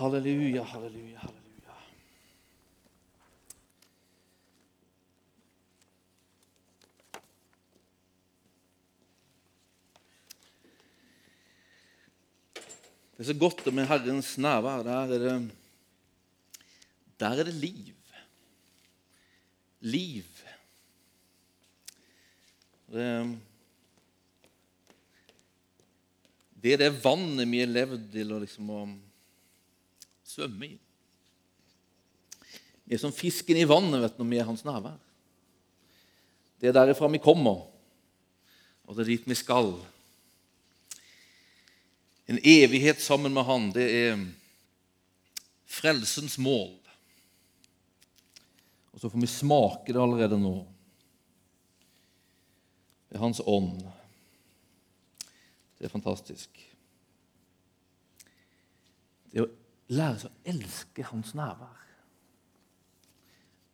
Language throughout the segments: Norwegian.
Halleluja, halleluja, halleluja. Det er så godt med Herrens nærvær. Der er det, der er det liv. Liv. Det, det er det vannet vi har levd til liksom å svømme i. Vi er som fisken i vannet vet du, når vi er hans nærvær. Det er derifra vi kommer, og det er dit vi skal. En evighet sammen med Han, det er frelsens mål. Og så får vi smake det allerede nå. Det er Hans ånd. Det er fantastisk. Det å lære seg å elske Hans nærvær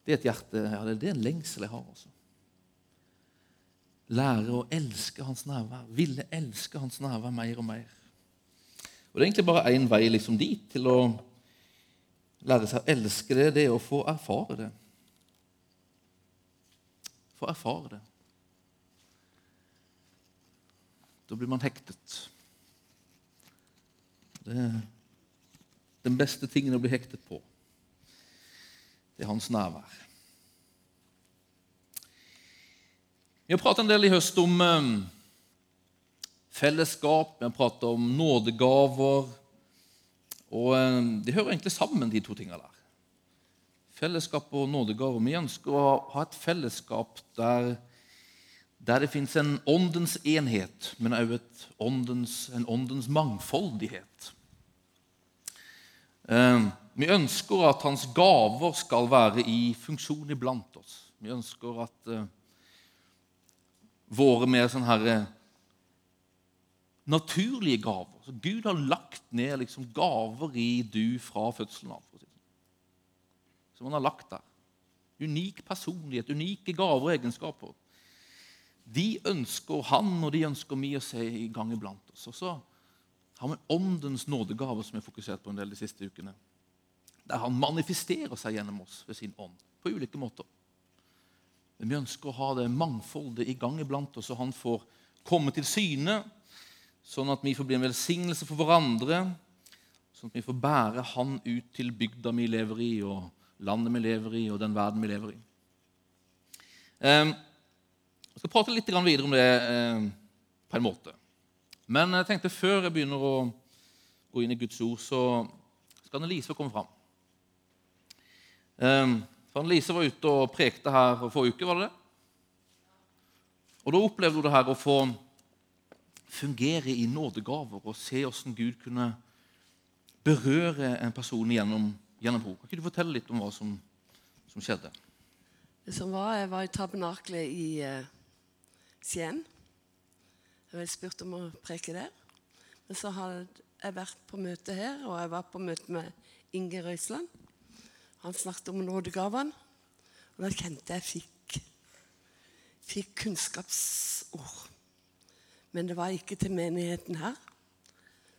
Det er et hjerte, ja, det er en lengsel jeg har. også. Lære å elske Hans nærvær. Ville elske Hans nærvær mer og mer. Og Det er egentlig bare én vei liksom dit, til å lære seg å elske det, det er å få erfare det. Få erfare det. Da blir man hektet. Det den beste tingen å bli hektet på. Det er hans nærvær. Vi har pratet en del i høst om um, fellesskap, vi har pratet om nådegaver. Og um, De hører egentlig sammen, de to tingene der. Fellesskap og nådegaver. Vi ønsker å ha et fellesskap der, der det fins en åndens enhet, men også en åndens mangfoldighet. Um, vi ønsker at hans gaver skal være i funksjon iblant oss. Vi ønsker at uh, våre mer sånn herre naturlige gaver Så Gud har lagt ned liksom gaver i du fra fødselen av. Sånn. Som han har lagt der. Unik personlighet, unike gaver og egenskaper. De ønsker han og de ønsker vi å se i gang iblant oss. Og så har med åndens nådegave, som vi har fokusert på en del de siste ukene. Der han manifesterer seg gjennom oss ved sin ånd på ulike måter. Men vi ønsker å ha det mangfoldet i gang iblant oss, så han får komme til syne, sånn at vi får bli en velsignelse for hverandre, sånn at vi får bære han ut til bygda vi lever i, og landet vi lever i, og den verden vi lever i. Ehm, jeg skal prate litt videre om det ehm, på en måte. Men jeg tenkte før jeg begynner å gå inn i Guds ord, så skal Annelise komme fram. Ehm, for Annelise var ute og prekte her forrige uke, var det det? Og Da opplevde hun det her å få fungere i nådegaver og se hvordan Gud kunne berøre en person gjennom, gjennom henne. Kan ikke du fortelle litt om hva som, som skjedde? Det som var, Jeg var i tabernakelet i uh, Skien. Jeg ble spurt om å preke der. Men så hadde jeg vært på møte her, og jeg var på møte med Inge Røisland. Han snakket om nådegavene, og da kjente jeg fikk, fikk kunnskapsord. Men det var ikke til menigheten her.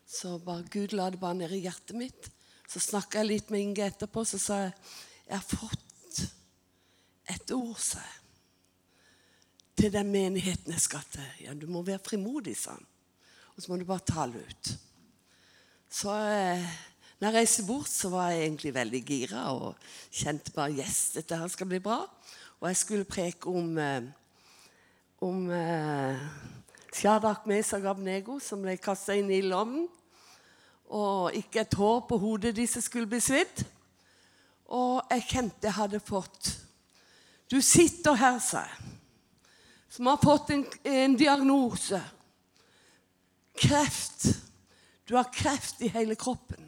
Så bare Gud la det bare ned i hjertet mitt. Så snakka jeg litt med Inge etterpå, så sa jeg jeg har fått et ord, sa jeg. Til den menigheten jeg skal til. Ja, du må være frimodig, sa han. Og så må du bare tale ut. Så eh, når jeg reiste bort, så var jeg egentlig veldig gira og kjente bare yes, dette her skal bli bra. Og jeg skulle preke om, eh, om eh, Shadak Mesag Abnego, som ble kasta inn i lommen. Og ikke et hår på hodet disse skulle bli svidd. Og jeg kjente jeg hadde fått Du sitter her, sa jeg, som har fått en, en diagnose. Kreft. Du har kreft i hele kroppen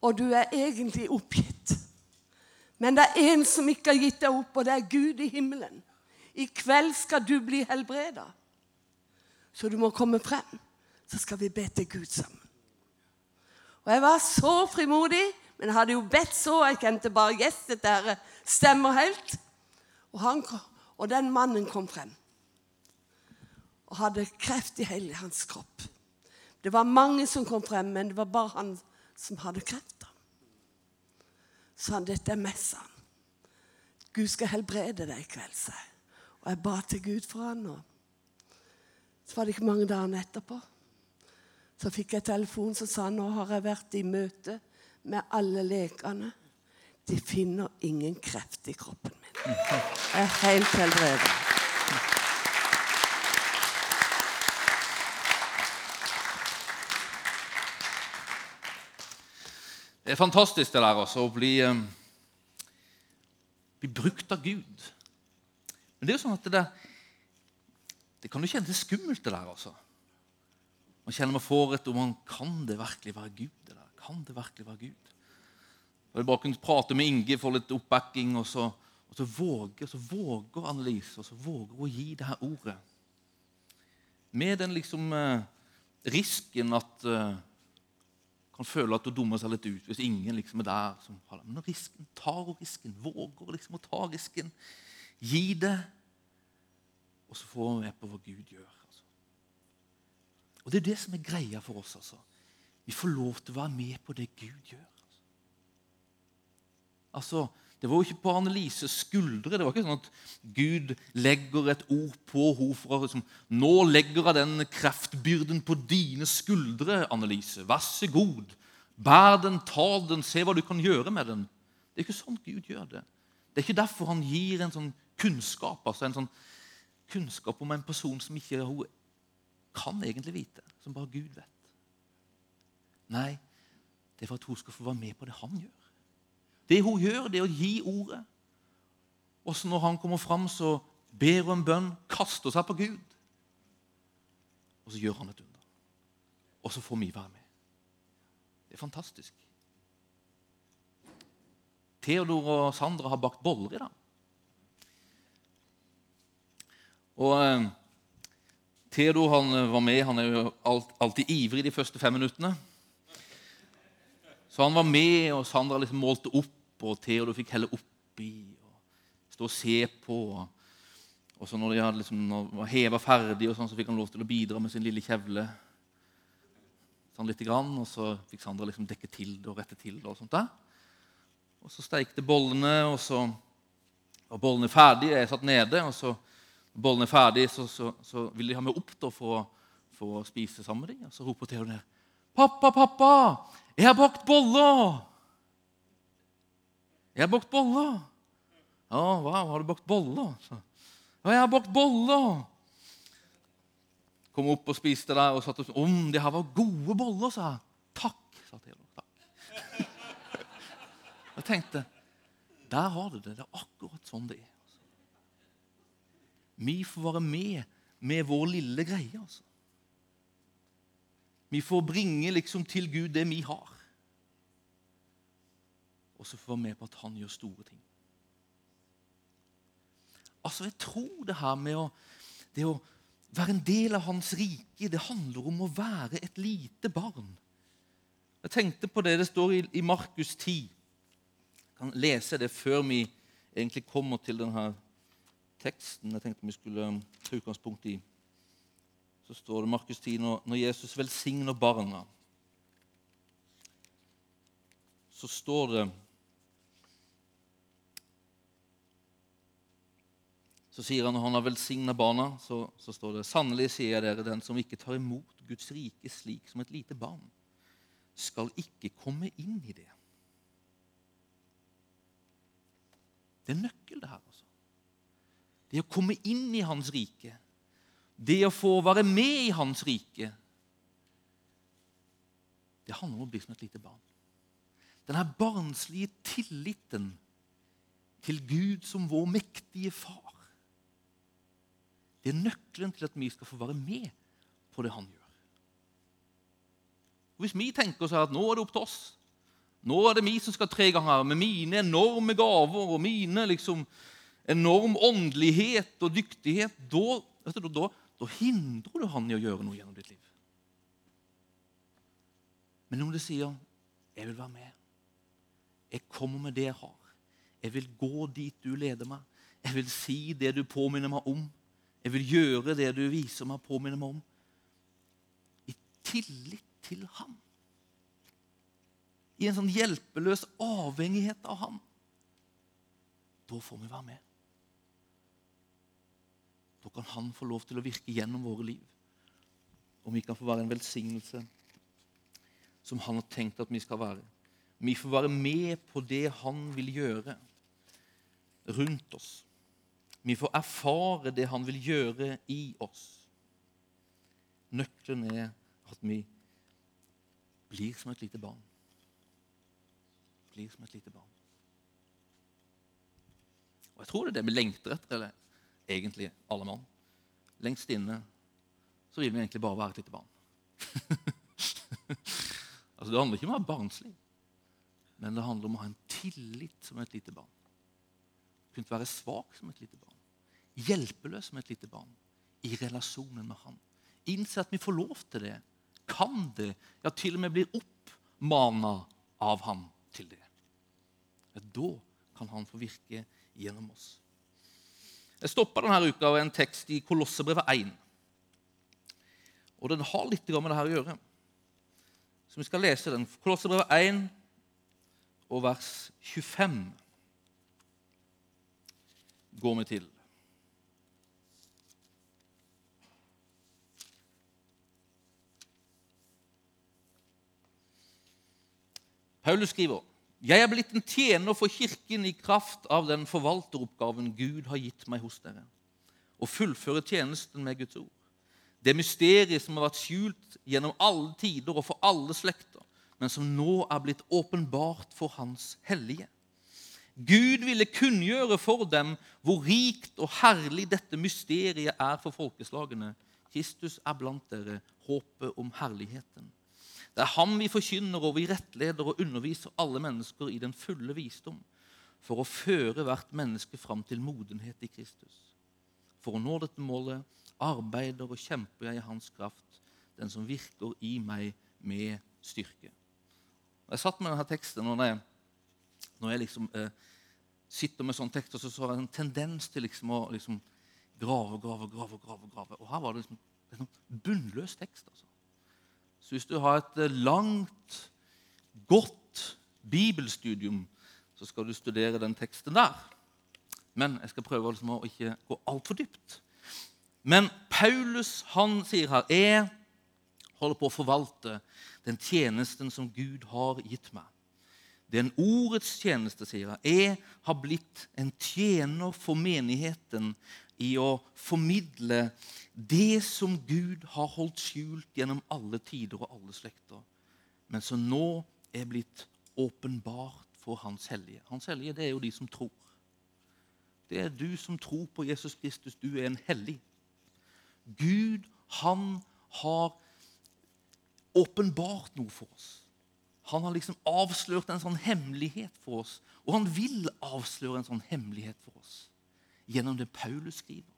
og du er egentlig oppgitt. Men det er en som ikke har gitt deg opp, og det er Gud i himmelen. I kveld skal du bli helbreda. Så du må komme frem. Så skal vi be til Gud sammen. Og Jeg var så frimodig, men jeg hadde jo bedt så. Jeg kjente bare yes, dette stemmer helt. Og, han, og den mannen kom frem og hadde kreft i hele hans kropp. Det var mange som kom frem, men det var bare han som hadde kreft. Så han dette er messa. Gud skal helbrede deg i kveld, sa jeg. Og jeg ba til Gud for han. Og så var det ikke mange dager etterpå. Så fikk jeg telefon som sa nå har jeg vært i møte med alle lekene. De finner ingen kreft i kroppen er helt helbredet. Det er fantastisk det der også, å bli, eh, bli brukt av Gud. Men det er jo sånn at det, det kan jo kjennes skummelt, det der. altså. Man kjenner man får et om man Kan det virkelig være Gud? det der? Kan det virkelig være Gud? Og jeg bare kunne prate med Inge, få litt oppbacking, og så, og så våger så våger Annelise og så våger å gi det her ordet. Med den liksom eh, risken at eh, kan føle at hun dummer seg litt ut hvis ingen liksom er der. som har det. Men risken, tar hun risken, våger liksom å ta risken, gi det, og så får hun med på hva Gud gjør. Altså. Og Det er det som er greia for oss. altså. Vi får lov til å være med på det Gud gjør. Altså. altså det var jo ikke på Annelises skuldre. Det var ikke sånn at Gud legger et ord på henne for liksom, Nå legger jeg den kreftbyrden på dine skuldre, Annelise. Vær så god. Bær den, ta den, se hva du kan gjøre med den. Det er ikke sånn Gud gjør det. Det er ikke derfor han gir en sånn kunnskap altså en sånn kunnskap om en person som ikke hun kan egentlig vite, som bare Gud vet. Nei, det er for at hun skal få være med på det han gjør. Det hun gjør, det er å gi ordet. Og så når han kommer fram, så ber hun en bønn, kaster seg på Gud. Og så gjør han et under. Og så får vi være med. Det er fantastisk. Theodor og Sandra har bakt boller i dag. Og eh, Theodor han var med. Han er jo alltid ivrig de første fem minuttene. Så han var med, og Sandra liksom målte opp og Theodor fikk helle oppi og stå og se på. Og så når de hadde liksom, var heva ferdig, og sånn, så fikk han lov til å bidra med sin lille kjevle. Sånn lite grann, Og så fikk Sandra liksom dekke til det og rette til det. Og sånt der. Og så steikte bollene, og så var bollene ferdige. Jeg satt nede, og så når bollene er ferdige, så, så, så ville de ha meg opp da, for, for, å spise sammen med dem. Og så roper Theo ned. 'Pappa, pappa, jeg har bakt boller!' 'Jeg har bakt boller.' 'Ja, hva, har du bakt boller?' Så, 'Ja, jeg har bakt boller.' Kom opp og spiste der og satt og om det her var gode boller, sa jeg. 'Takk', sa Theodor. Takk. Jeg tenkte der har du det. Det er akkurat sånn det er. Altså. Vi får være med med vår lille greie. altså. Vi får bringe liksom til Gud det vi har og så få være med på at han gjør store ting. Altså, Jeg tror det her med å, det å være en del av hans rike, det handler om å være et lite barn. Jeg tenkte på det det står i, i Markus 10. Jeg kan lese det før vi egentlig kommer til denne teksten jeg tenkte vi skulle um, ta utgangspunkt i. Så står det Markus 10 når, Jesus velsigner barna. Så står det Så sier han når han har velsigna barna, så, så, står det sannelig sier jeg dere, den som ikke tar imot Guds rike slik som et lite barn, skal ikke komme inn i det. Det er nøkkel, det her. altså. Det å komme inn i Hans rike, det å få være med i Hans rike, det handler om å bli som et lite barn. Denne barnslige tilliten til Gud som vår mektige far. Det er nøkkelen til at vi skal få være med på det han gjør. Hvis vi tenker oss at nå er det opp til oss, nå er det vi som skal tre ganger med mine enorme gaver og mine liksom enorm åndelighet og dyktighet, da, du, da, da hindrer du han i å gjøre noe gjennom ditt liv. Men om du sier 'Jeg vil være med', 'Jeg kommer med det jeg har', 'Jeg vil gå dit du leder meg', 'Jeg vil si det du påminner meg om', jeg vil gjøre det du viser meg, påminner meg om. I tillit til ham. i en sånn hjelpeløs avhengighet av ham. da får vi være med. Da kan Han få lov til å virke gjennom våre liv. Og vi kan få være en velsignelse som Han har tenkt at vi skal være. Vi får være med på det Han vil gjøre rundt oss. Vi får erfare det Han vil gjøre i oss. Nøkkelen er at vi blir som et lite barn. Blir som et lite barn. Og Jeg tror det er det vi lengter etter, eller egentlig alle mann. Lengst inne så vil vi egentlig bare være et lite barn. altså Det handler ikke om å være barnslig, men det handler om å ha en tillit som et lite barn. Kunne være svak som et lite barn. Hjelpeløs som et lite barn. I relasjonen med Han. Innse at vi får lov til det. Kan det. Ja, til og med blir oppmana av Han til det. Ja, da kan Han få virke gjennom oss. Jeg stoppa denne uka ved en tekst i Kolossebrevet 1. Og den har litt med dette å gjøre. Så vi skal lese den. Kolossebrevet 1 og vers 25 går vi til. Paulus skriver jeg er blitt en tjener for Kirken i kraft av den forvalteroppgaven Gud har gitt meg hos dere, å fullføre tjenesten med Guds ord. Det mysteriet som har vært skjult gjennom alle tider og for alle slekter, men som nå er blitt åpenbart for Hans hellige. Gud ville kunngjøre for dem hvor rikt og herlig dette mysteriet er for folkeslagene. Kristus er blant dere, håpet om herligheten. Det er ham vi forkynner og vi rettleder og underviser alle mennesker i den fulle visdom, for å føre hvert menneske fram til modenhet i Kristus. For å nå dette målet arbeider og kjemper jeg i hans kraft, den som virker i meg med styrke. Jeg satt med denne teksten, og når jeg, når jeg liksom, eh, sitter med sånn tekst, og så, så har jeg en tendens til liksom å liksom, grave og grave, grave, grave, grave. Og her var det liksom en sånn bunnløs tekst. altså. Så hvis du har et eh, langt, godt bibelstudium, så skal du studere den teksten der. Men jeg skal prøve liksom å ikke gå altfor dypt. Men Paulus han sier her jeg holder på å forvalte den tjenesten som Gud har gitt meg. Det er en ordets tjeneste, sier jeg. Jeg har blitt en tjener for menigheten i å formidle det som Gud har holdt skjult gjennom alle tider og alle slekter, men som nå er blitt åpenbart for Hans hellige. Hans hellige det er jo de som tror. Det er du som tror på Jesus Kristus. Du er en hellig. Gud, han har åpenbart noe for oss. Han har liksom avslørt en sånn hemmelighet for oss, og han vil avsløre en sånn hemmelighet for oss gjennom det Paulus skriver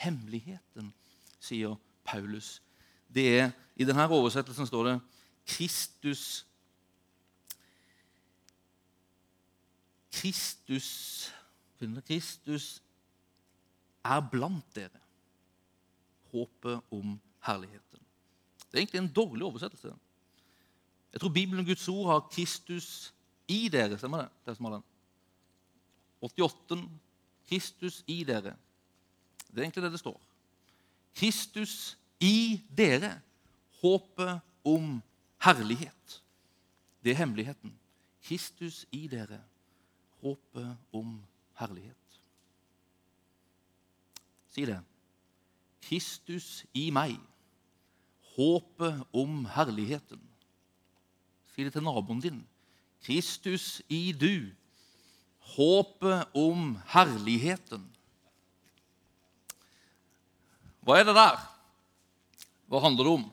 hemmeligheten, sier Paulus. Det er, I denne oversettelsen står det Kristus Kristus Kristus er blant dere. Håpet om herligheten. Det er egentlig en dårlig oversettelse. Jeg tror Bibelen og Guds ord har Kristus i dere. Stemmer det? det som har den. 88. Kristus i dere. Det er egentlig det det står. Kristus i dere, håpet om herlighet. Det er hemmeligheten. Kristus i dere, håpet om herlighet. Si det. Kristus i meg, håpet om herligheten. Si til naboen din. Kristus i du, håpet om herligheten. Hva er det der? Hva handler det om?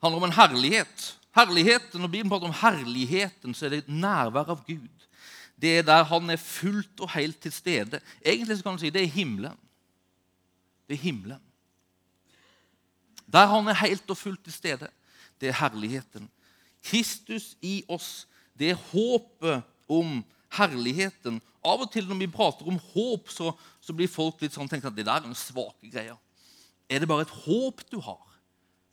Det handler om en herlighet. Herligheten, Når Bibelen prater om herligheten, så er det nærvær av Gud. Det er der han er fullt og helt til stede. Egentlig så kan du si det er himmelen. Det er himmelen. Der han er helt og fullt til stede, det er herligheten. Kristus i oss, det er håpet om herligheten. Av og til når vi prater om håp, så, så blir folk litt sånn tenkt at det der er en svake greier. Er det bare et håp du har?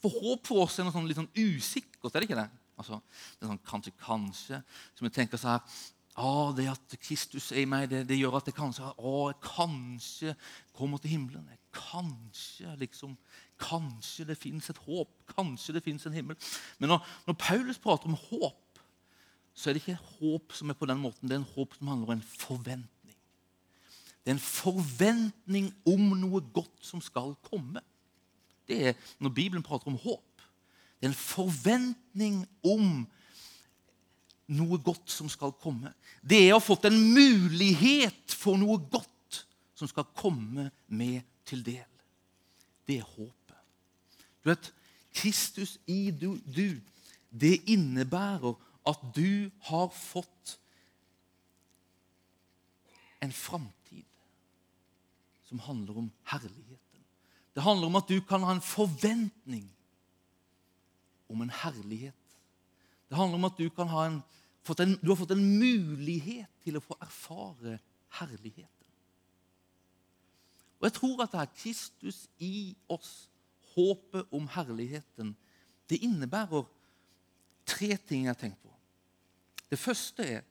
For håp for oss er noe sånn litt sånn usikkert. er det ikke det? Altså, det er sånn kanskje, kanskje, som vi tenker så her ah, Det at Kristus er i meg, det, det gjør at jeg kanskje ah, jeg kanskje kommer til himmelen. Kanskje liksom, kanskje det fins et håp. Kanskje det fins en himmel. Men når, når, Paulus prater om håp, så er det ikke håp som er på den måten. Det er en håp som handler om en forventning. Det er en forventning om noe godt som skal komme. Det er når Bibelen prater om håp. Det er en forventning om noe godt som skal komme. Det er å ha fått en mulighet for noe godt som skal komme med til del. Det er håpet. Du vet, Kristus i du, du det innebærer at du har fått en framtid som handler om herligheten. Det handler om at du kan ha en forventning om en herlighet. Det handler om at du, ha en, en, du har fått en mulighet til å få erfare herligheten. Og Jeg tror at det er Kristus i oss, håpet om herligheten, det innebærer tre ting jeg har tenkt på. Det første er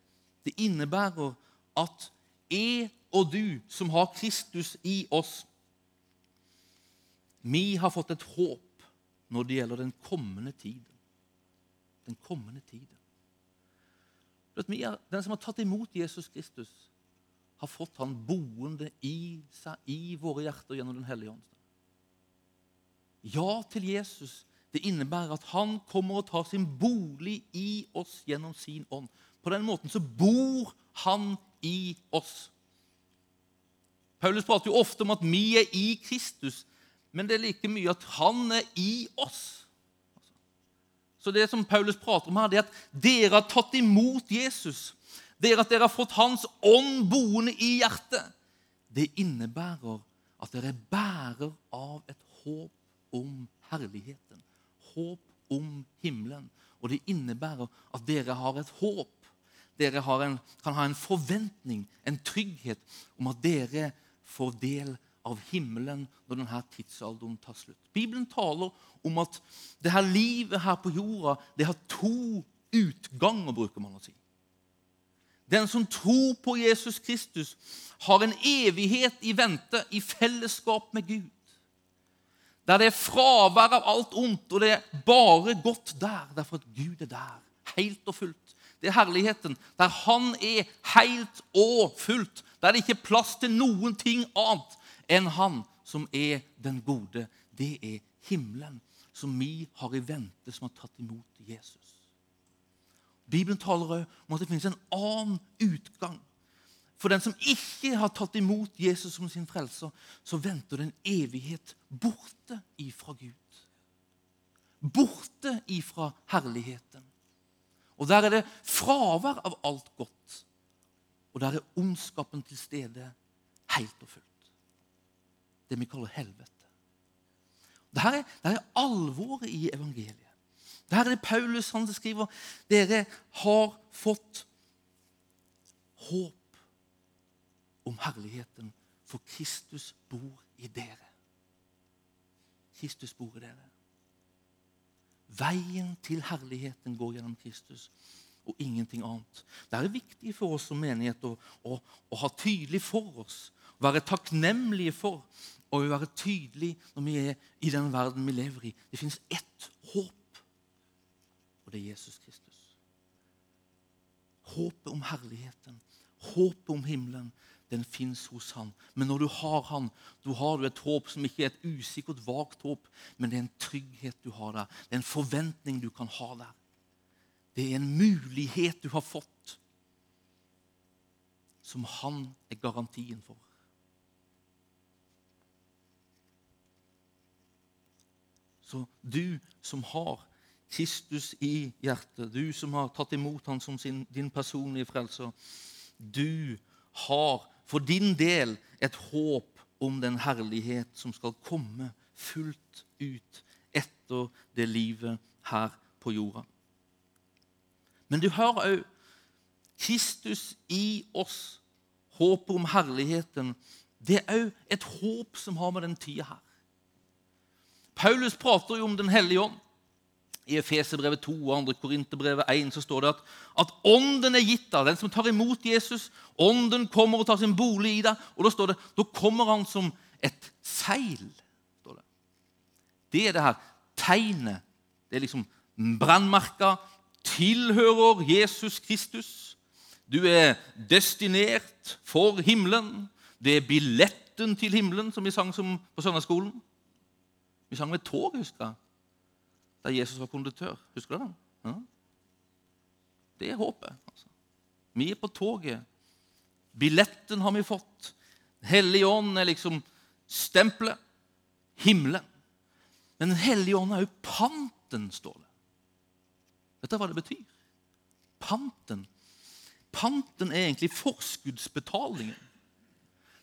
det innebærer at jeg og du som har Kristus i oss, vi har fått et håp når det gjelder den kommende tiden. Den kommende tiden. Den som har tatt imot Jesus Kristus, har fått han boende i seg, i våre hjerter gjennom Den hellige ånd. Ja til Jesus det innebærer at han kommer og tar sin bolig i oss gjennom sin ånd. På den måten så bor han i oss. Paulus prater jo ofte om at vi er i Kristus men det er like mye at han er i oss. Så det som Paulus prater om her, det er at dere har tatt imot Jesus. Dere at dere har fått Hans ånd boende i hjertet. Det innebærer at dere er bærer av et håp om herligheten. Håp om himmelen. Og det innebærer at dere har et håp. Dere en, kan ha en forventning, en trygghet, om at dere får del av himmelen når denne tidsalderen tar slutt. Bibelen taler om at det her livet her på jorda det har to utganger, bruker man å si. Den som tror på Jesus Kristus, har en evighet i vente i fellesskap med Gud. Der det er fravær av alt ondt, og det er bare godt der. Derfor at Gud er der, helt og fullt. Det er herligheten. Der Han er helt og fullt. Der det ikke er plass til noen ting annet enn Han som er den gode. Det er himmelen, som vi har i vente, som har tatt imot Jesus. Bibelen taler om at det finnes en annen utgang. For den som ikke har tatt imot Jesus som sin frelser, så venter det en evighet borte ifra Gud. Borte ifra herligheten. Og der er det fravær av alt godt. Og der er ondskapen til stede helt og fullt det vi kaller helvete. Dette er, der er alvoret i evangeliet. Dette er det Paulus han skriver. Dere har fått håp om herligheten, for Kristus bor i dere. Kristus bor i dere. Veien til herligheten går gjennom Kristus og ingenting annet. Det er viktig for oss som menighet å, å, å ha tydelig for oss, være takknemlige for og være tydelige når vi er i den verden vi lever i. Det fins ett håp, og det er Jesus Kristus. Håpet om herligheten, håpet om himmelen, den fins hos han. Men når du har han, du har du et håp som ikke er et usikkert, vagt håp, men det er en trygghet du har der. Det er en forventning du kan ha der. Det er en mulighet du har fått, som han er garantien for. Så du som har Kristus i hjertet, du som har tatt imot han som sin, din personlige frelser, du har for din del et håp om den herlighet som skal komme fullt ut etter det livet her på jorda. Men du har òg Kristus i oss, håpet om herligheten. Det er òg et håp som har med den tida her. Paulus prater jo om Den hellige ånd. I Efeserbrevet 2 og 2. Korinterbrevet 1 så står det at, at ånden er gitt av den som tar imot Jesus. Ånden kommer og tar sin bolig i deg. Og da står det da kommer han som et seil. Det Det er det her tegnet. Det er liksom brannmerka. Tilhører Jesus Kristus. Du er destinert for himmelen. Det er billetten til himmelen, som vi sang som på søndagsskolen. Vi sang med tog, husker jeg, da Jesus var konduktør. Husker det? Ja. Det er håpet. Altså. Vi er på toget. Billetten har vi fått. Hellig ånd er liksom stempelet. Himmelen. Men Den hellige ånd er jo panten, står det. Vet du hva det betyr? Panten. Panten er egentlig forskuddsbetalingen.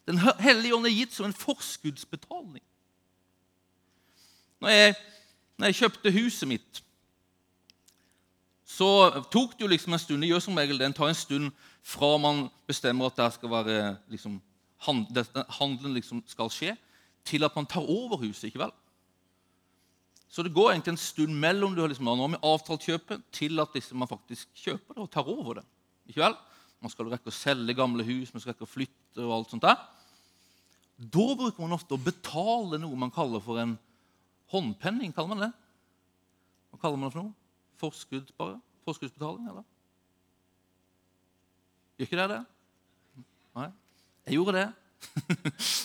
Den hellige ånd er gitt som en forskuddsbetaling. Når jeg, når jeg kjøpte huset mitt, så tok det jo liksom en stund Det gjør som regel den tar en stund fra man bestemmer at det skal være liksom, handelen liksom skal skje, til at man tar over huset. ikke vel? Så det går egentlig en stund mellom du har liksom, nå med avtalt kjøpet, til at liksom, man faktisk kjøper det og tar over det. Ikke vel? Man skal rekke å selge gamle hus, man skal rekke å flytte og alt sånt der. Da bruker man ofte å betale noe man kaller for en håndpenning. kaller man det? Hva kaller man det for noe? Forskudd, bare? Forskuddsbetaling, eller? Gjør ikke det det? Nei? Jeg gjorde det.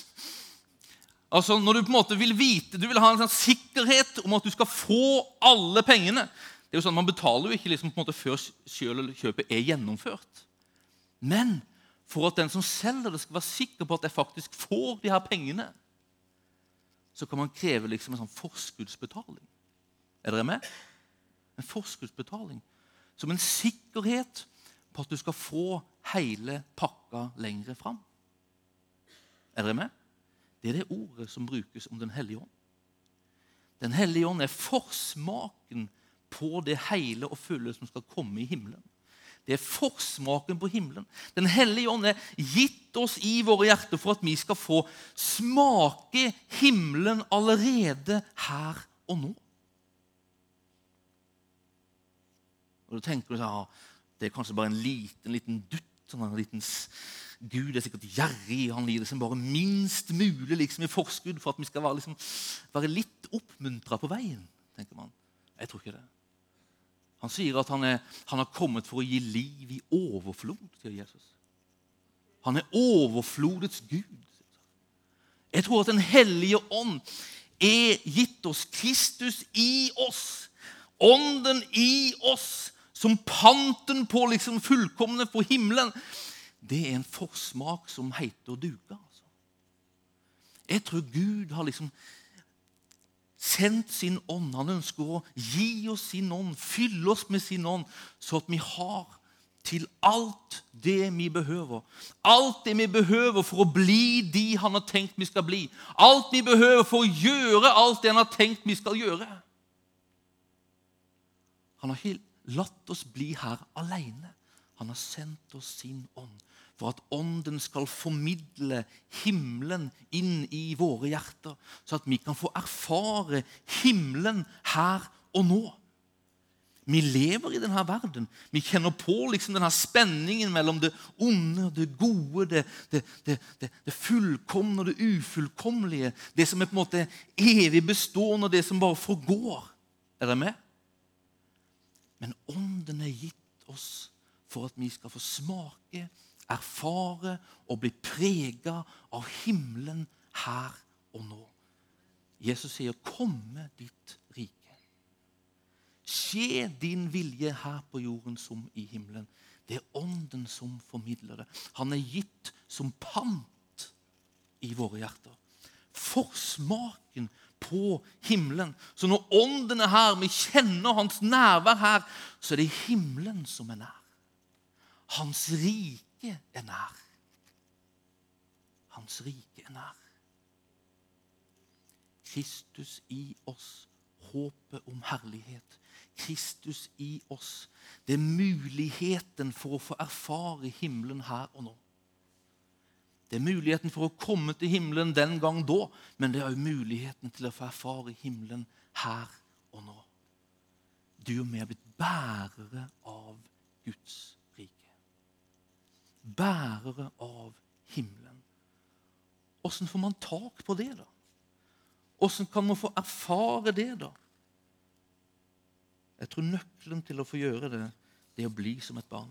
altså, Når du på en måte vil vite, du vil ha en sånn sikkerhet om at du skal få alle pengene det er jo sånn, Man betaler jo ikke liksom på en måte før kjøpet er gjennomført. Men for at den som selger det, skal være sikker på at jeg faktisk får de her pengene, så kan man kreve liksom en sånn forskuddsbetaling. Er dere med? En forskuddsbetaling. Som en sikkerhet på at du skal få hele pakka lengre fram. Er dere med? Det er det ordet som brukes om Den hellige ånd. Den hellige ånd er forsmaken på det hele og fulle som skal komme i himmelen. Det er forsmaken på himmelen. Den hellige ånd er gitt oss i våre hjerter for at vi skal få smake himmelen allerede her og nå. Og du tenker du, ja, Det er kanskje bare en liten, liten dutt. Sånn en liten Gud er sikkert gjerrig. Han gir det som bare minst mulig liksom, i forskudd for at vi skal være, liksom, være litt oppmuntra på veien. tenker man. Jeg tror ikke det. Han sier at han, er, han har kommet for å gi liv i overflod, sier Jesus. Han er overflodets Gud. Jeg tror at Den hellige ånd er gitt oss. Kristus i oss. Ånden i oss som panten på liksom fullkomne på himmelen det er en forsmak som heter duka. Altså. Jeg tror Gud har liksom sendt sin ånd. Han ønsker å gi oss sin ånd, fylle oss med sin ånd, så at vi har til alt det vi behøver. Alt det vi behøver for å bli de han har tenkt vi skal bli. Alt vi behøver for å gjøre alt det han har tenkt vi skal gjøre. Han har latt oss bli her alene. Han har sendt oss sin ånd for at Ånden skal formidle himmelen inn i våre hjerter, så at vi kan få erfare himmelen her og nå. Vi lever i denne verden. Vi kjenner på liksom denne spenningen mellom det onde og det gode, det, det, det, det, fullkomne og det ufullkommelige. Det som er på en måte evig bestående, og det som bare forgår. Er dere med? Men Ånden er gitt oss for at vi skal få smake erfare og bli prega av himmelen her og nå. Jesus sier, 'Komme ditt rike'. Skje din vilje her på jorden som i himmelen. Det er Ånden som formidler det. Han er gitt som pant i våre hjerter. Forsmaken på himmelen. Så når Ånden er her, vi kjenner Hans nærvær her, så er det himmelen som er nær. Hans rike rike er nær. Hans rike er nær. Kristus i oss, håpet om herlighet. Kristus i oss. Det er muligheten for å få erfare himmelen her og nå. Det er muligheten for å komme til himmelen den gang da, men det er òg muligheten til å få erfare himmelen her og nå. du og vi er blitt bærere av Guds. Bærere av himmelen. Åssen får man tak på det, da? Åssen kan man få erfare det, da? Jeg tror nøkkelen til å få gjøre det, det er å bli som et barn.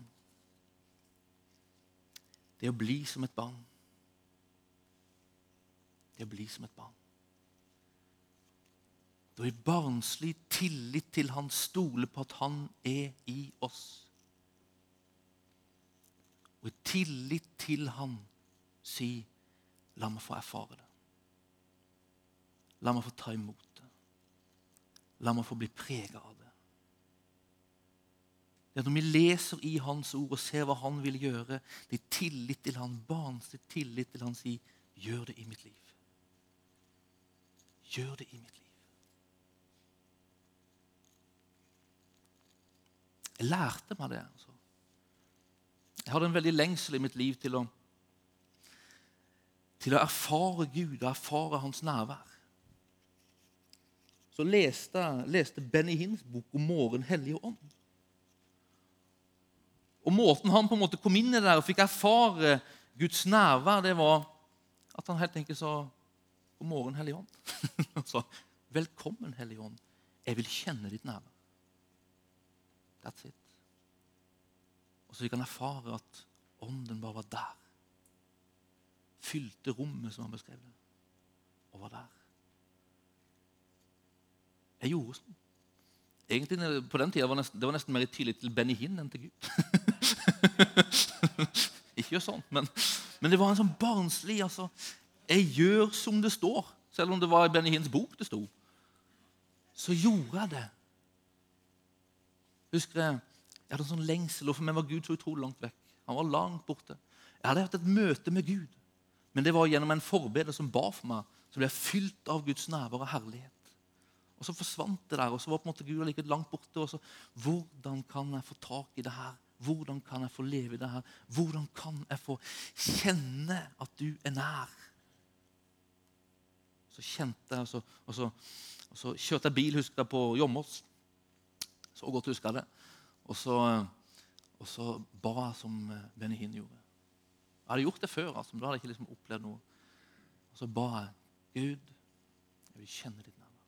Det er å bli som et barn. Det er å bli som et barn. Da i barnslig tillit til Han stole på at Han er i oss. Og i tillit til Han si La meg få erfare det. La meg få ta imot det. La meg få bli prega av det. Det er Når vi leser i Hans ord og ser hva Han vil gjøre, det er tillit til Han, barnslig tillit til Han, si, 'Gjør det i mitt liv'. Gjør det i mitt liv. Jeg lærte meg det. altså. Jeg hadde en veldig lengsel i mitt liv til å, til å erfare Gud og erfare Hans nærvær. Så leste, leste Benny Hinns bok om morgen Hellige Ånd. Og Måten han på en måte kom inn i det der og fikk erfare Guds nærvær, det var at han helt enkelt sa God morgen, Hellige Ånd. Han sa velkommen, Hellige Ånd. Jeg vil kjenne ditt nærvær. That's it. Så vi kan erfare at ånden bare var der. Fylte rommet, som han beskrev det, og var der. Jeg gjorde sånn. Egentlig På den tida var det var nesten mer i tillit til Benny Hinn enn til Gud. Ikke gjør sånn, men, men, det var en sånn barnslig altså, Jeg gjør som det står. Selv om det var i Benny Hinns bok det sto. Så gjorde jeg det. Husker Jeg jeg hadde en sånn lengsel, og for meg var Gud så utrolig langt vekk. Han var langt borte. Jeg hadde hatt et møte med Gud, men det var gjennom en forbeder som ba for meg. Så ble jeg fylt av Guds nærvær og herlighet. Og så forsvant det der, og så var på en måte Gud like langt borte. og så, Hvordan kan jeg få tak i det her? Hvordan kan jeg få leve i det her? Hvordan kan jeg få kjenne at du er nær? Så kjente jeg, og så, og så, og så kjørte jeg bil husker jeg, på Jommers. Så godt husker jeg det. Og så, og så ba jeg som Benny Hinn gjorde. Jeg hadde gjort det før, altså, men da hadde jeg ikke liksom opplevd noe. Og så ba jeg Gud, jeg vil kjenne ditt nærvær.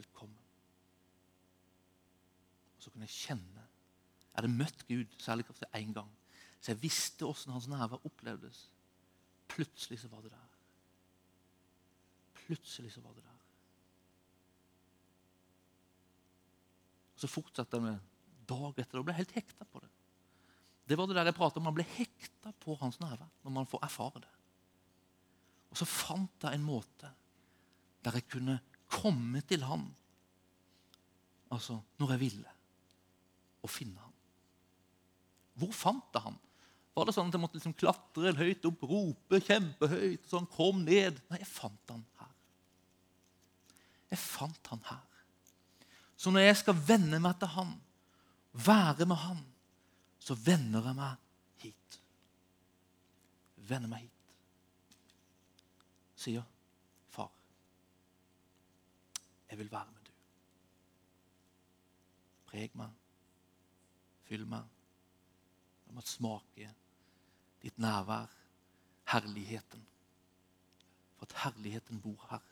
Velkommen. Og så kunne jeg kjenne Jeg hadde møtt Gud særlig kraftig én gang, så jeg visste åssen hans nærvær opplevdes. Plutselig så var det der. Plutselig så var det der. Så fortsatte jeg med dag etter. Og ble helt hekta på det. Det var det der jeg pratet om. Man ble hekta på hans nærvær når man får erfare det. Og så fant jeg en måte der jeg kunne komme til han altså når jeg ville, og finne han. Hvor fant jeg han? Var det sånn at jeg måtte liksom klatre høyt opp, rope kjempehøyt? sånn, Kom ned. Nei, jeg fant han her. Jeg fant han her. Så når jeg skal vende meg til han, være med han, så vender jeg meg hit. Vender meg hit. Sier far. Jeg vil være med du. Preg meg. Fyll meg. Jeg må smake ditt nærvær, herligheten. For at herligheten bor her.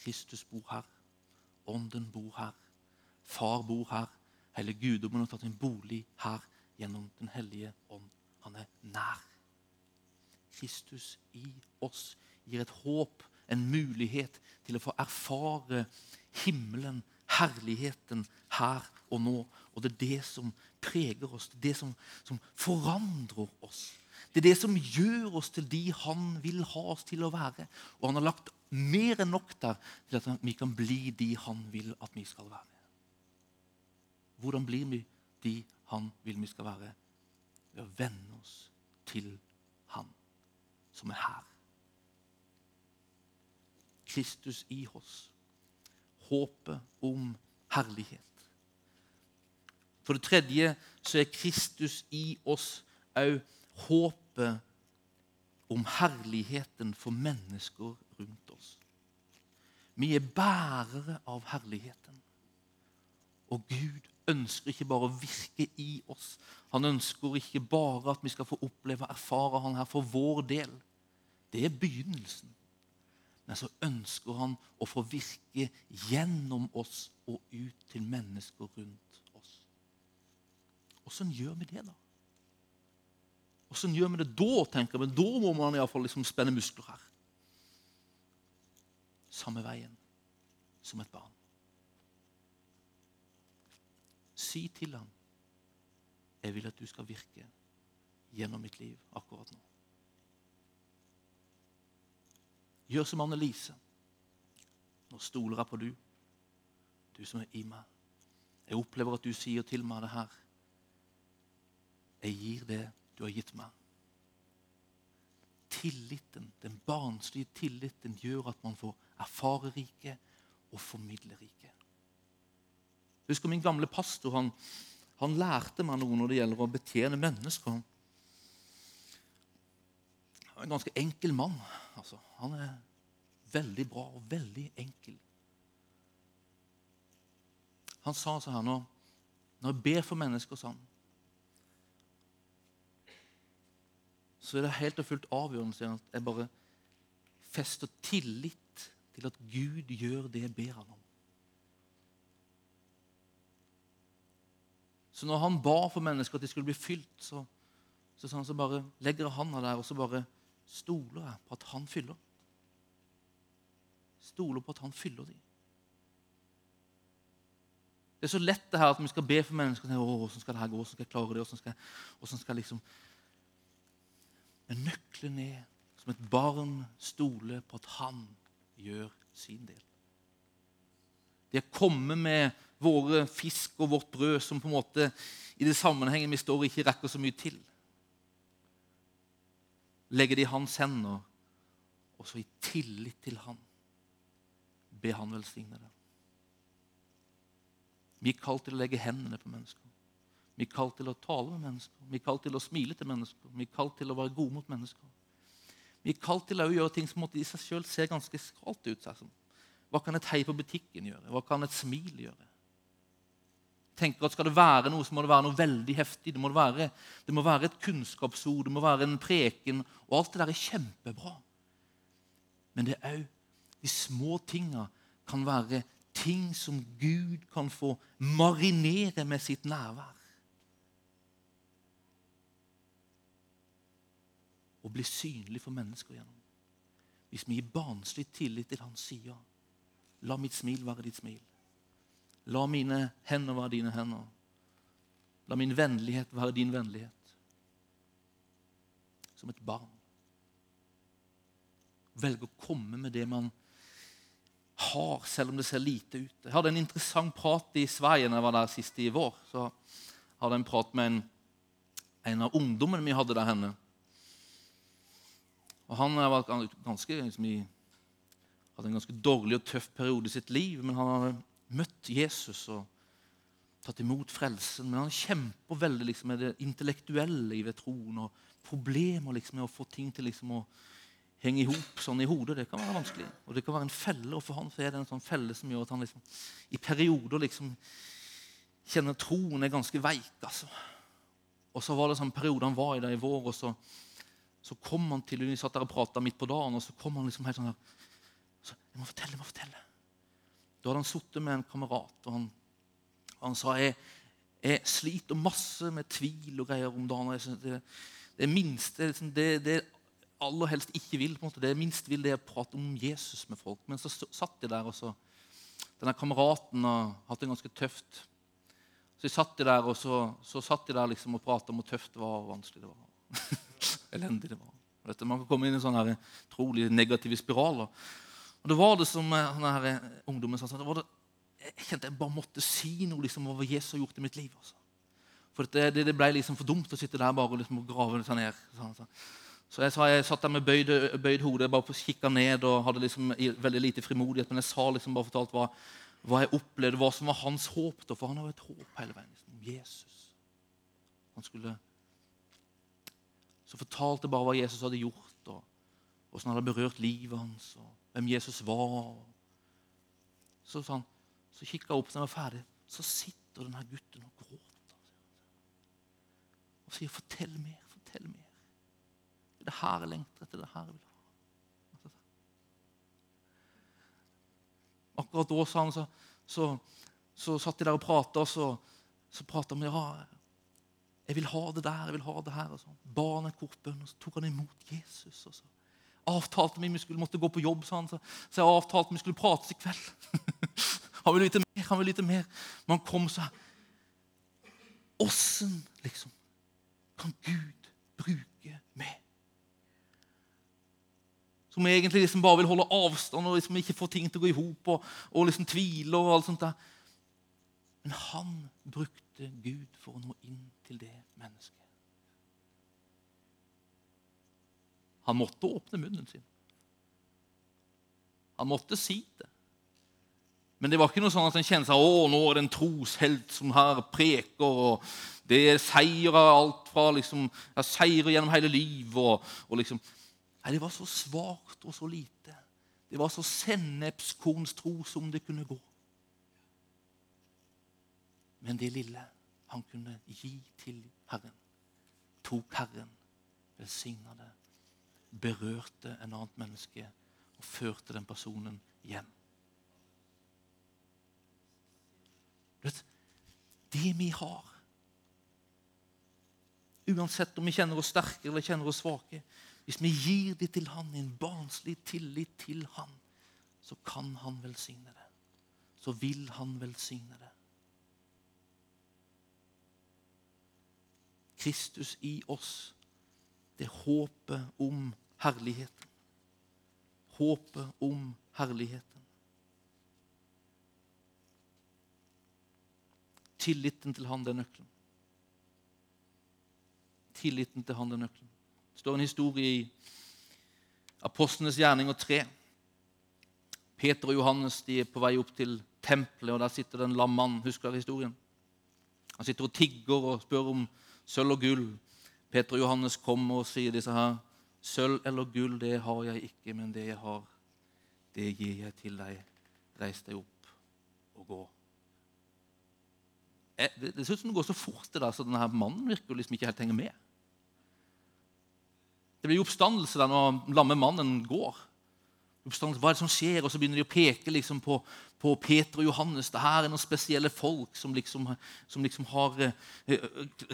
Kristus bor her. Ånden bor her. Far bor her. Hele guddommen har tatt en bolig her gjennom Den hellige ånd. Han er nær. Kristus i oss gir et håp, en mulighet til å få erfare himmelen, herligheten, her og nå. Og det er det som preger oss, det er det som, som forandrer oss. Det er det som gjør oss til de han vil ha oss til å være. Og han har lagt mer enn nok der til at vi kan bli de han vil at vi skal være. Hvordan blir vi de han vil vi skal være? Ved å venne oss til han som er her. Kristus i oss. Håpet om herlighet. For det tredje så er Kristus i oss òg håpet om herligheten for mennesker rundt oss. Vi er bærere av herligheten. Og Gud ønsker ikke bare å virke i oss. Han ønsker ikke bare at vi skal få oppleve og erfare han her for vår del. Det er begynnelsen. Men så ønsker han å få virke gjennom oss og ut til mennesker rundt oss. Åssen gjør vi det, da? Åssen gjør vi det da, tenker. Men da må man iallfall liksom spenne muskler her. Samme veien som et barn. Si til ham jeg vil at du skal virke gjennom mitt liv akkurat nå. Gjør som Annelise. Nå stoler jeg på du, du som er i meg. Jeg opplever at du sier til meg det her. Jeg gir det du har gitt meg. Tilliten, den barnslige tilliten gjør at man får erfare riket og formidle riket. Jeg husker min gamle pastor. Han, han lærte meg noe når det gjelder å betjene mennesker. Han er en ganske enkel mann. Altså, han er veldig bra og veldig enkel. Han sa så her når, når jeg ber for mennesker sånn, så er det helt og fullt avgjørende at jeg bare fester tillit til at Gud gjør det jeg ber han om. Så når han ba for mennesker at de skulle bli fylt, så, så, sånn, så bare legger jeg handa der og så bare stoler jeg på at han fyller. Stoler på at han fyller dem. Det er så lett det her at vi skal be for mennesker. Å, hvordan skal det her gå? Hvordan skal jeg klare det? Hvordan skal, hvordan skal jeg liksom Men nøkkelen er som et barn stoler på at han gjør sin del. Det å komme med våre fisk og vårt brød, som på en måte i det sammenhengen vi står ikke rekker så mye til. Legge det i hans hender, og så i tillit til han be han velsigne det. Vi er kalt til å legge hendene på mennesker. Vi er kalt til å tale med mennesker. Vi er kalt til å smile til mennesker. Vi er kalt til å være gode mot mennesker. Vi er kalt til å gjøre ting som i seg sjøl ser ganske skralt ut. Hva kan et hei på butikken gjøre? Hva kan et smil gjøre? tenker at Skal det være noe, så må det være noe veldig heftig. Det må være, det må være et kunnskapsord, det må være en preken. Og alt det der er kjempebra. Men det er òg de små tinga kan være ting som Gud kan få marinere med sitt nærvær. Og bli synlig for mennesker gjennom. Hvis vi gir barnslig tillit til Hans side, la mitt smil være ditt smil. La mine hender være dine hender. La min vennlighet være din vennlighet. Som et barn. Velge å komme med det man har, selv om det ser lite ut. Jeg hadde en interessant prat i Sverige når jeg var der sist i vår. Så hadde jeg en prat med en, en av ungdommene vi hadde der henne. Og Han var ganske, liksom, hadde en ganske dårlig og tøff periode i sitt liv, men han har møtt Jesus og tatt imot frelsen. Men han kjemper veldig liksom, med det intellektuelle i ved troen og problemer liksom, med å få ting til liksom, å henge i hop sånn i hodet. Det kan være vanskelig. Og det kan være en felle. Og for han så er det en sånn felle som gjør at han liksom, i perioder liksom, kjenner troen er ganske veik. altså. Og så var det sånn periode han var i det i vår, og så, så kom han til Vi satt der og prata midt på dagen, og så kom han liksom helt sånn her så, Jeg må fortelle, jeg må fortelle. Da hadde han sittet med en kamerat, og han, han sa jeg, jeg sliter masse med tvil og greier om dagen. Det, det minste liksom, det, det aller helst ikke vil, på en måte, det minst vil det er å prate om Jesus med folk. Men så satt de der, og så Denne kameraten har hatt det ganske tøft. Så jeg satt de der, og så, så satt de der liksom og prata om hvor tøft det var, og vanskelig det var. Elendig det var. Du, man kan komme inn i sånne trolig negative spiraler. Og det var det som denne eh, ungdommen sa. Det det, jeg kjente jeg bare måtte si noe liksom, over hva Jesus har gjort i mitt liv. Altså. For det, det, ble liksom for dumt å sitte der bare liksom, og grave seg ned. Sånn, sånn. Så jeg, sa, jeg satt der med bøyd, bøyd hode, bare kikka ned og hadde liksom veldig lite frimodighet. Men jeg sa liksom bare fortalt hva, hva jeg opplevde, hva som var hans håp. Da, For han har jo et håp hele veien. Liksom, Jesus. Han skulle Så fortalte bare hva Jesus hadde gjort, og åssen han hadde berørt livet hans. og hvem Jesus var. Så, sånn, så kikka jeg opp når jeg var ferdig. Så sitter denne gutten og gråter. Og sier 'Fortell mer, fortell mer'. Det er det her jeg lengter etter. det her jeg vil ha. Akkurat da sa han, så, så, så satt de der og prata, og så, så prata vi ja, jeg vil ha det der, jeg vil ha det her. og så ba han en kortbønn, og så tok han imot Jesus. og så avtalte vi vi skulle måtte gå på jobb, sa han. Så, så jeg avtalte vi skulle prates i kveld. han ville vite mer, han ville vite mer. Men han kom så Åssen, liksom, kan Gud bruke meg? Som egentlig liksom bare vil holde avstand og liksom ikke få ting til å gå i hop og, og liksom tviler og alt sånt der. Men han brukte Gud for å nå inn til det mennesket. Han måtte åpne munnen sin. Han måtte si det. Men det var ikke noe sånn at en kjente seg å, nå er det en troshelt som her preker. og Det er av alt fra liksom, ja, seier gjennom hele livet. Og, og liksom, nei, Det var så svakt og så lite. Det var så sennepskornstro som det kunne gå. Men det lille han kunne gi til Herren, tok Herren, velsigna det berørte en annet menneske og førte den personen hjem. Vet, det vi har Uansett om vi kjenner oss sterke eller kjenner oss svake Hvis vi gir det til Han, en barnslig tillit til Han, så kan Han velsigne det. Så vil Han velsigne det. Kristus i oss, det håpet om herligheten. Håpet om herligheten. Tilliten til han, det er nøkkelen. Tilliten til han, det er nøkkelen. Det står en historie i Apostlenes gjerninger 3. Peter og Johannes de er på vei opp til tempelet, og der sitter det en lam mann. Husker historien? Han sitter og tigger og spør om sølv og gull. Peter og Johannes kommer og sier disse her Sølv eller gull, det har jeg ikke, men det jeg har, det gir jeg til deg. Reis deg opp og gå. Eh, det, ser ut som det går så fort, det der, så denne mannen virker liksom ikke helt henger med. Det blir oppstandelse der når lamme mannen går. Hva er det som skjer? Og så begynner de å peke liksom på, på, Peter og Johannes. Det her er noen spesielle folk som liksom, som liksom har eh,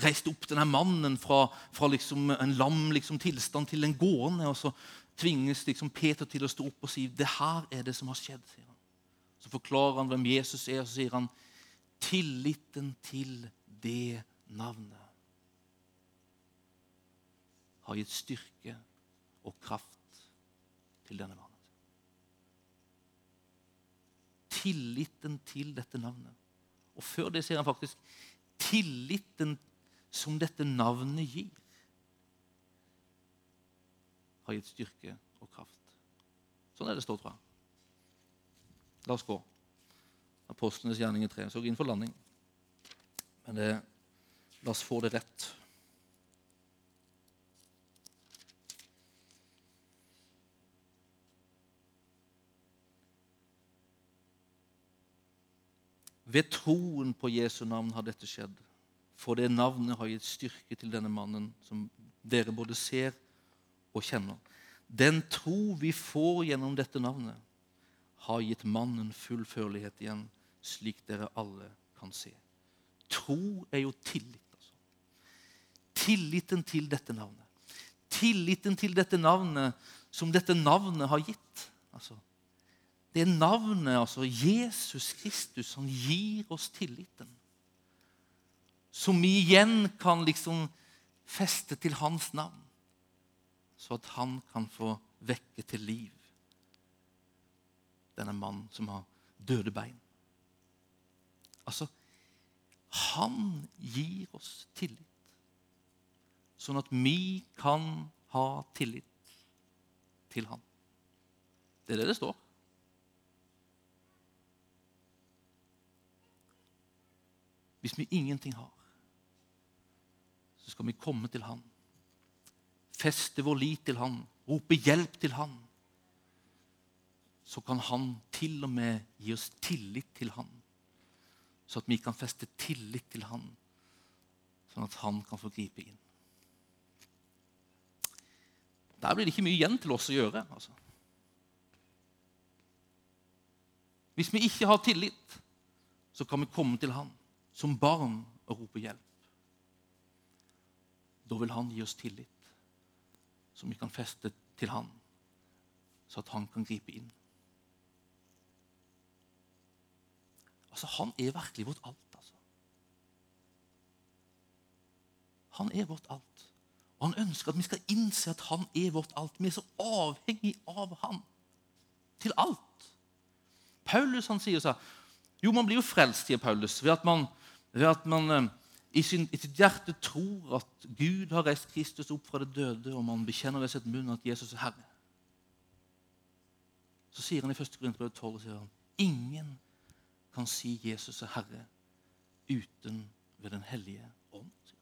reist opp denne mannen fra, fra liksom en lam liksom, tilstand til en gående. Og så tvinges liksom Peter til å stå opp og si det her er det som har skjedd. sier han. Så forklarer han hvem Jesus er, og så sier han tilliten til det navnet har gitt styrke og kraft til denne mannen. Tilliten til dette navnet. Og før det sier han faktisk tilliten som dette navnet gir, har gitt styrke og kraft. Sånn er det står, tror jeg. La oss gå. Apostlenes gjerninger 3. Så inn for landing. Men det, la oss få det rett. Ved troen på Jesu navn har dette skjedd. For det navnet har gitt styrke til denne mannen, som dere både ser og kjenner. Den tro vi får gjennom dette navnet, har gitt mannen full førlighet igjen, slik dere alle kan se. Tro er jo tillit. altså. Tilliten til dette navnet. Tilliten til dette navnet som dette navnet har gitt. Altså, det navnet, altså Jesus Kristus, han gir oss tilliten. Som vi igjen kan liksom feste til hans navn, så at han kan få vekke til liv denne mannen som har døde bein. Altså, han gir oss tillit, sånn at vi kan ha tillit til han. Det er det det står. Hvis vi ingenting har, så skal vi komme til Han. Feste vår lit til Han, rope hjelp til Han. Så kan Han til og med gi oss tillit til Han. så at vi kan feste tillit til Han, sånn at Han kan få gripe inn. Der blir det ikke mye igjen til oss å gjøre. altså. Hvis vi ikke har tillit, så kan vi komme til Han som barn og rope hjelp. Da vil Han gi oss tillit, som vi kan feste til Han, så at Han kan gripe inn. Altså, Han er virkelig vårt alt. altså. Han er vårt alt. Og han ønsker at vi skal innse at han er vårt alt. Vi er så avhengig av han til alt. Paulus han sier så Jo, man blir jo frelst, sier Paulus, ved at man, ved at man eh, i, sin, i, sitt hjerte tror at Gud har reist Kristus opp fra det døde, og man bekjenner ved sitt munn at Jesus er Herre. Så sier han i 1. Korinterbrev 12 sier han, ingen kan si Jesus er Herre uten ved Den hellige ånd.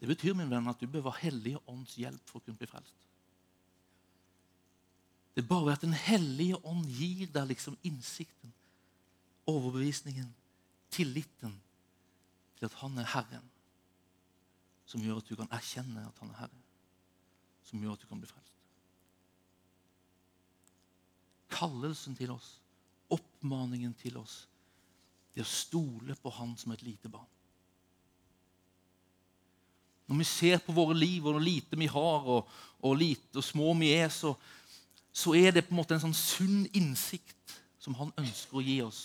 Det betyr min venn, at du bør ha Hellige ånds hjelp for å kunne bli frelst. Det er bare at Den hellige ånd gir deg liksom innsikten, overbevisningen, tilliten til at han er Herren, som gjør at du kan erkjenne at han er Herre, som gjør at du kan bli frelst. Kallelsen til oss, oppmaningen til oss, det å stole på Han som et lite barn. Når vi ser på våre liv og hvor lite vi har, og, og lite og små vi er, så, så, er det på en måte en sånn sunn innsikt som han ønsker å gi oss.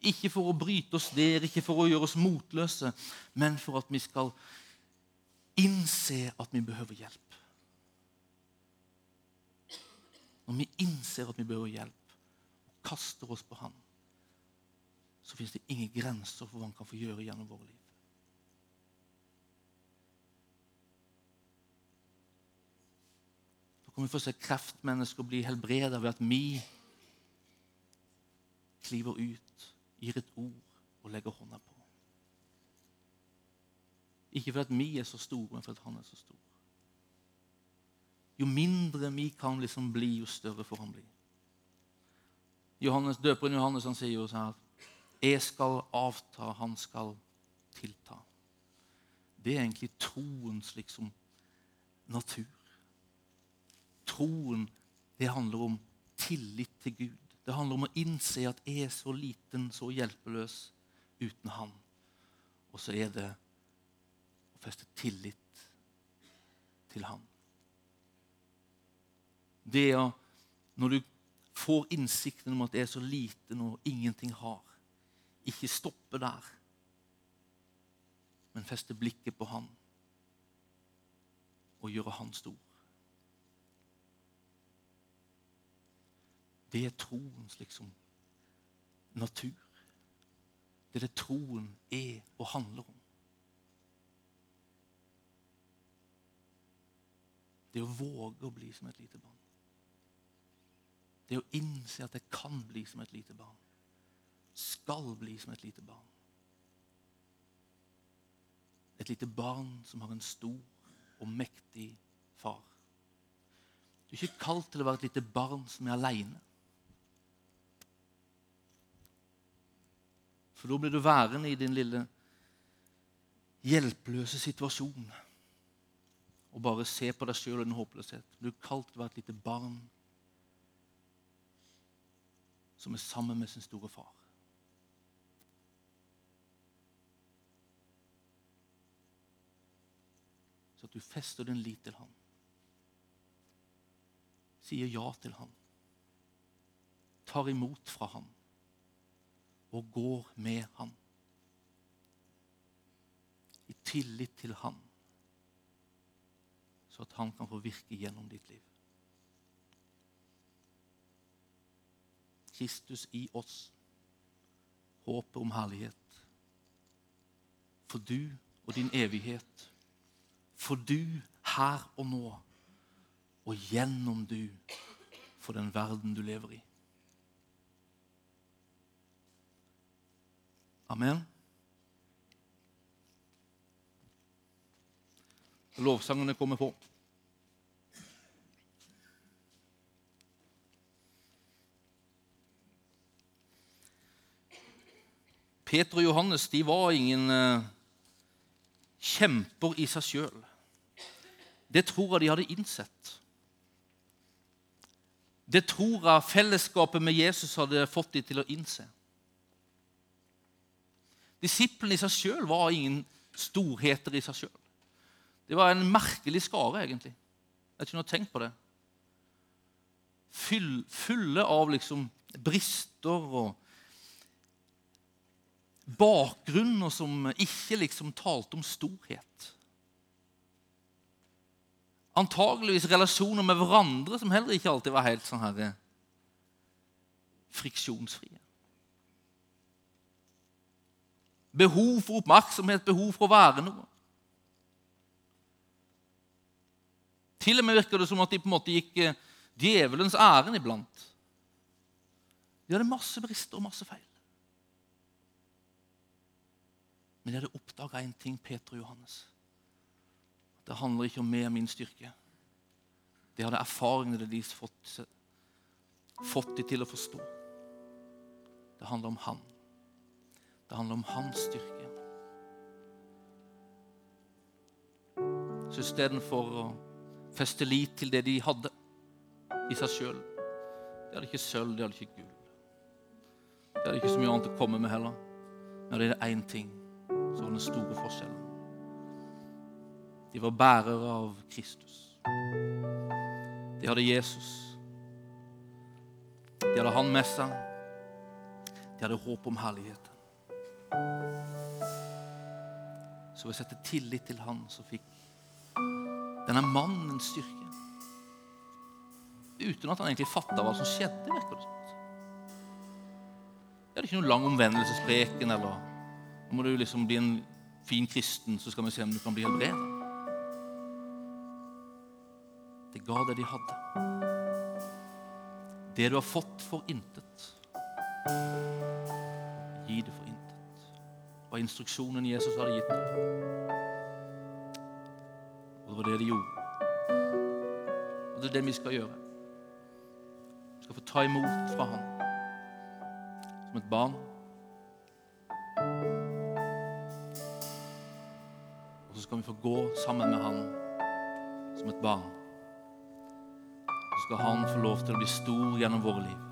Ikke for å bryte oss der, ikke for å gjøre oss motløse, men for at vi skal innse at vi behøver hjelp. Når vi innser at vi behøver hjelp, og kaster oss på Han, så fins det ingen grenser for hva Han kan få gjøre gjennom våre liv. kan vi få se kreftmennesker bli helbredet ved at vi kliver ut, gir et ord og legger hånda på. Ikke fordi vi er så store, men fordi han er så stor. Jo mindre vi kan liksom bli, jo større får han bli. Johannes, Døperen Johannes han sier jo sånn at 'Jeg skal avta, han skal tilta'. Det er egentlig troens liksom natur. Troen det handler om tillit til Gud. Det handler om å innse at jeg er så liten, så hjelpeløs uten Han. Og så er det å feste tillit til Han. Det å Når du får innsikten om at jeg er så liten og ingenting har, ikke stoppe der, men feste blikket på Han og gjøre Han stor. Det er troens liksom natur. Det er det troen er og handler om. Det å våge å bli som et lite barn. Det å innse at jeg kan bli som et lite barn. Skal bli som et lite barn. Et lite barn som har en stor og mektig far. Du er ikke kalt til å være et lite barn som er aleine. For da blir du værende i din lille hjelpeløse situasjon og bare se på deg sjøl og din håpløshet. Du er kalt til å være et lite barn som er sammen med sin store far. Så at du fester din lit til han. Sier ja til han. Tar imot fra ham og går med han. I tillit til han, så at han kan få virke gjennom ditt liv. Kristus i oss, håpet om herlighet. For du og din evighet. For du her og nå, og gjennom du for den verden du lever i. Amen. Lovsangene kommer på. Peter og Johannes de var ingen eh, kjemper i seg sjøl. Det tror jeg de hadde innsett. Det tror jeg fellesskapet med Jesus hadde fått dem til å innse. Disiplene i seg sjøl var ingen storheter i seg sjøl. Det var en merkelig skare, egentlig. Jeg kunne tenkt på det. Fyll, fulle av liksom brister og bakgrunner som ikke liksom talte om storhet. Antageligvis relasjoner med hverandre som heller ikke alltid var helt sånn her friksjonsfrie. Behov for oppmerksomhet, behov for å være noe. Til og med virker det som at de på en måte gikk eh, djevelens ærend iblant. De hadde masse brister og masse feil. Men de hadde oppdaga én ting, Peter og Johannes. Det handler ikke om meg og min styrke. De hadde erfaringene deres fått, fått de til å forstå. Det handler om Han. Det handler om hans styrke. Så istedenfor å feste lit til det de hadde i seg sjøl De hadde ikke sølv, de hadde ikke gull. De hadde ikke så mye annet å komme med heller. Men det er én ting så var den store forskjellen. De var bærere av Kristus. De hadde Jesus. De hadde Han med seg. De hadde håp om herligheten. Så ved å sette tillit til Han, så fikk denne mannen styrke. Uten at han egentlig fatta hva som skjedde. virker det sånt. Det hadde ikke noen lang omvendelsespreken eller nå må du liksom bli en fin kristen, så skal vi se om du kan bli helbredet. Det ga det de hadde. Det du har fått for intet, gi det for intet. Var instruksjonen Jesus hadde gitt dem. Og det var det de gjorde. Og det er det vi skal gjøre. Vi skal få ta imot fra Han som et barn. Og så skal vi få gå sammen med Han som et barn. Så skal Han få lov til å bli stor gjennom våre liv.